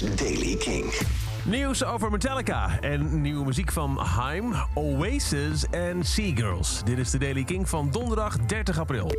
Daily King. Nieuws over Metallica en nieuwe muziek van Haim, Oasis en Seagirls. Dit is de Daily King van donderdag 30 april.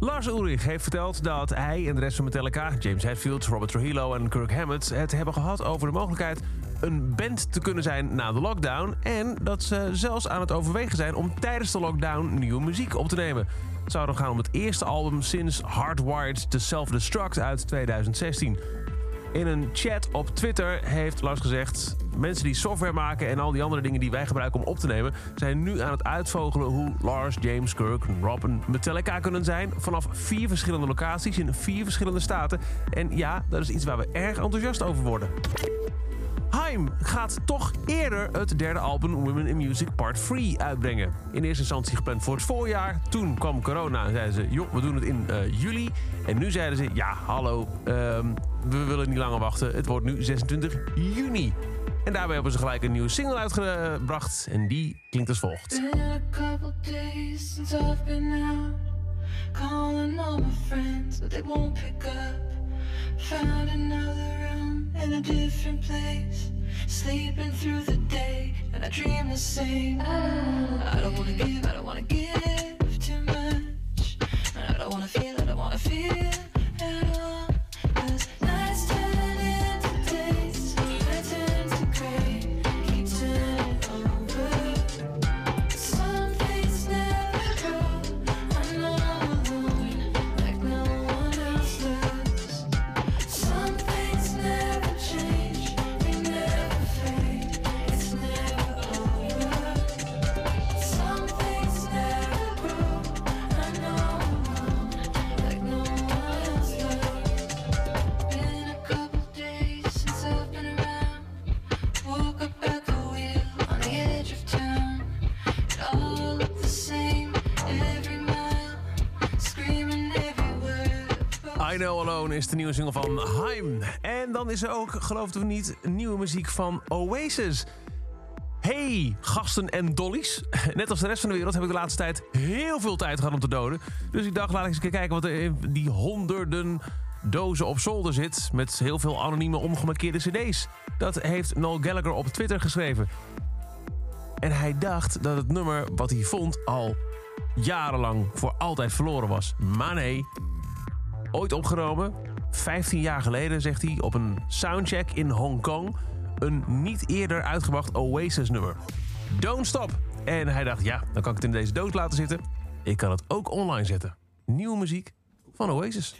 Lars Ulrich heeft verteld dat hij en de rest van Metallica... James Hetfield, Robert Trujillo en Kirk Hammett... het hebben gehad over de mogelijkheid een band te kunnen zijn na de lockdown... en dat ze zelfs aan het overwegen zijn om tijdens de lockdown nieuwe muziek op te nemen. Het zou dan gaan om het eerste album sinds Hardwired to Self-Destruct uit 2016. In een chat op Twitter heeft Lars gezegd... mensen die software maken en al die andere dingen die wij gebruiken om op te nemen... zijn nu aan het uitvogelen hoe Lars, James, Kirk, Rob en Metallica kunnen zijn... vanaf vier verschillende locaties in vier verschillende staten. En ja, dat is iets waar we erg enthousiast over worden. Haim gaat toch eerder het derde album Women in Music Part 3 uitbrengen. In eerste instantie gepland voor het voorjaar. Toen kwam corona en zeiden ze, joh, we doen het in uh, juli. En nu zeiden ze, ja, hallo, um, we willen niet langer wachten. Het wordt nu 26 juni. En daarbij hebben ze gelijk een nieuwe single uitgebracht. En die klinkt als volgt. Calling all. Found another room in a different place. Sleeping through the day, and I dream the same. I don't wanna give, I Know Alone is de nieuwe single van Haim. En dan is er ook, geloof het of niet, nieuwe muziek van Oasis. Hey, gasten en dollies. Net als de rest van de wereld heb ik de laatste tijd heel veel tijd gehad om te doden. Dus ik dacht, laat ik eens kijken wat er in die honderden dozen op zolder zit... met heel veel anonieme ongemarkeerde cd's. Dat heeft Noel Gallagher op Twitter geschreven. En hij dacht dat het nummer wat hij vond al jarenlang voor altijd verloren was. Maar nee, ooit opgenomen. 15 jaar geleden, zegt hij, op een soundcheck in Hongkong. Een niet eerder uitgebracht Oasis-nummer. Don't Stop. En hij dacht, ja, dan kan ik het in deze doos laten zitten. Ik kan het ook online zetten. Nieuwe muziek van Oasis.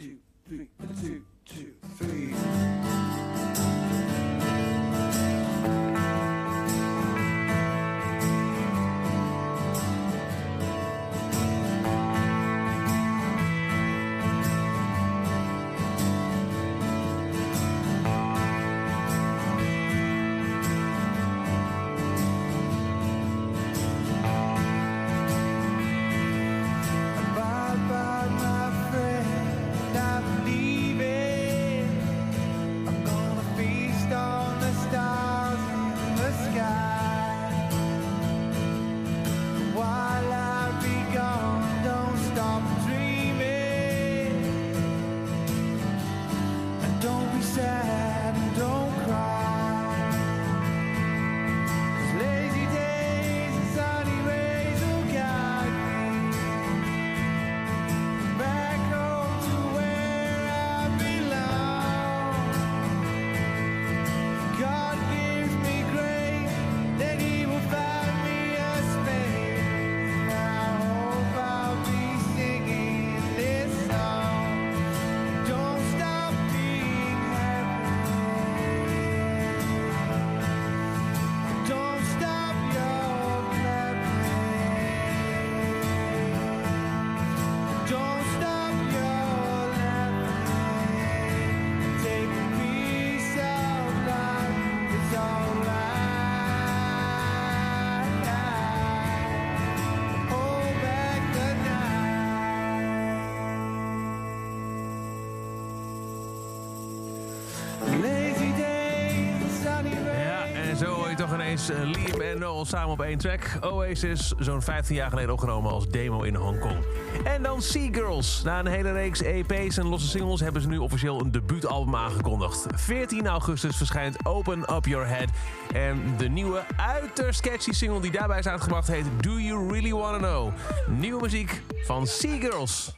Ineens eh, Liam en Noel samen op één track. Oasis, zo'n 15 jaar geleden opgenomen als demo in Hongkong. En dan Sea Girls. Na een hele reeks EP's en losse singles hebben ze nu officieel een debuutalbum aangekondigd. 14 augustus verschijnt Open Up Your Head. En de nieuwe, uiterst catchy single die daarbij is uitgebracht heet Do You Really Wanna Know? Nieuwe muziek van Sea Girls.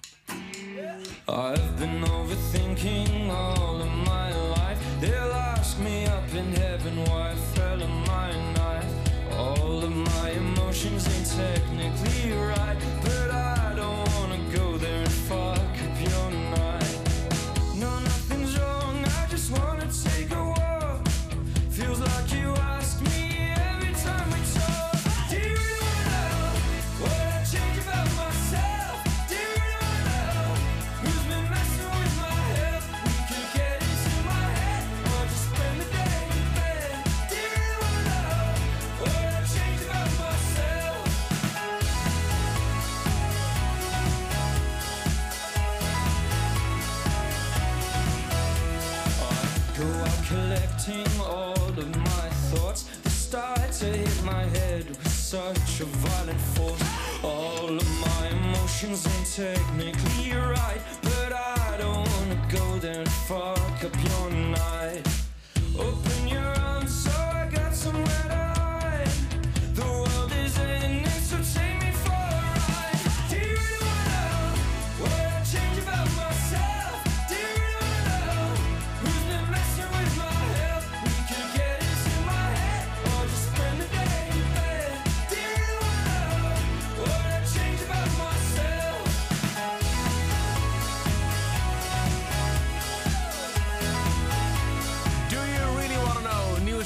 I've been overthinking all of my life. They'll ask me up in heaven Go out collecting all of my thoughts. They start to hit my head with such a violent force. All of my emotions ain't technically right,